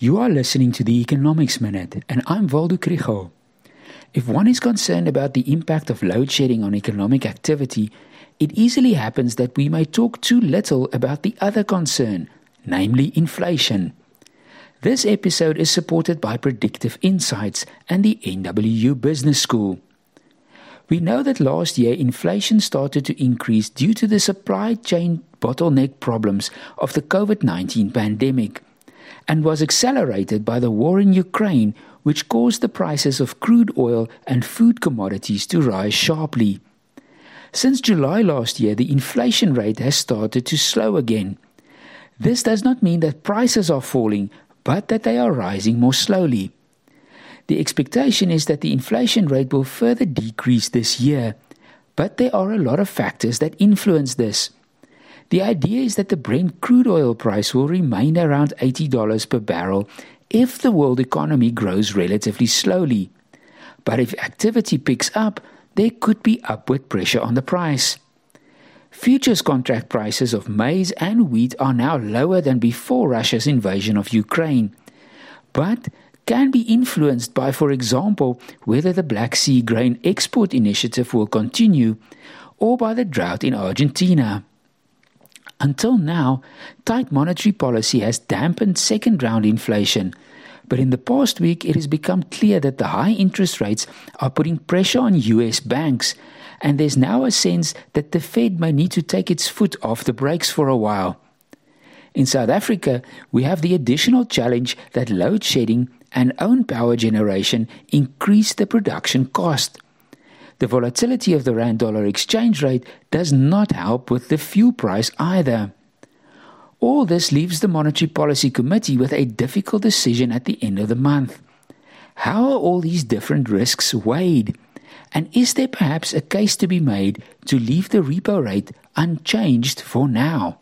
You are listening to the Economics Minute, and I'm Waldo Krugell. If one is concerned about the impact of load shedding on economic activity, it easily happens that we may talk too little about the other concern, namely inflation. This episode is supported by Predictive Insights and the NWU Business School. We know that last year inflation started to increase due to the supply chain bottleneck problems of the COVID 19 pandemic and was accelerated by the war in Ukraine, which caused the prices of crude oil and food commodities to rise sharply. Since July last year, the inflation rate has started to slow again. This does not mean that prices are falling, but that they are rising more slowly. The expectation is that the inflation rate will further decrease this year, but there are a lot of factors that influence this. The idea is that the Brent crude oil price will remain around $80 per barrel if the world economy grows relatively slowly. But if activity picks up, there could be upward pressure on the price. Futures contract prices of maize and wheat are now lower than before Russia's invasion of Ukraine, but can be influenced by, for example, whether the Black Sea Grain Export Initiative will continue or by the drought in Argentina. Until now, tight monetary policy has dampened second round inflation. But in the past week, it has become clear that the high interest rates are putting pressure on US banks, and there's now a sense that the Fed may need to take its foot off the brakes for a while. In South Africa, we have the additional challenge that load shedding and own power generation increase the production cost. The volatility of the rand dollar exchange rate does not help with the fuel price either. All this leaves the Monetary Policy Committee with a difficult decision at the end of the month. How are all these different risks weighed? And is there perhaps a case to be made to leave the repo rate unchanged for now?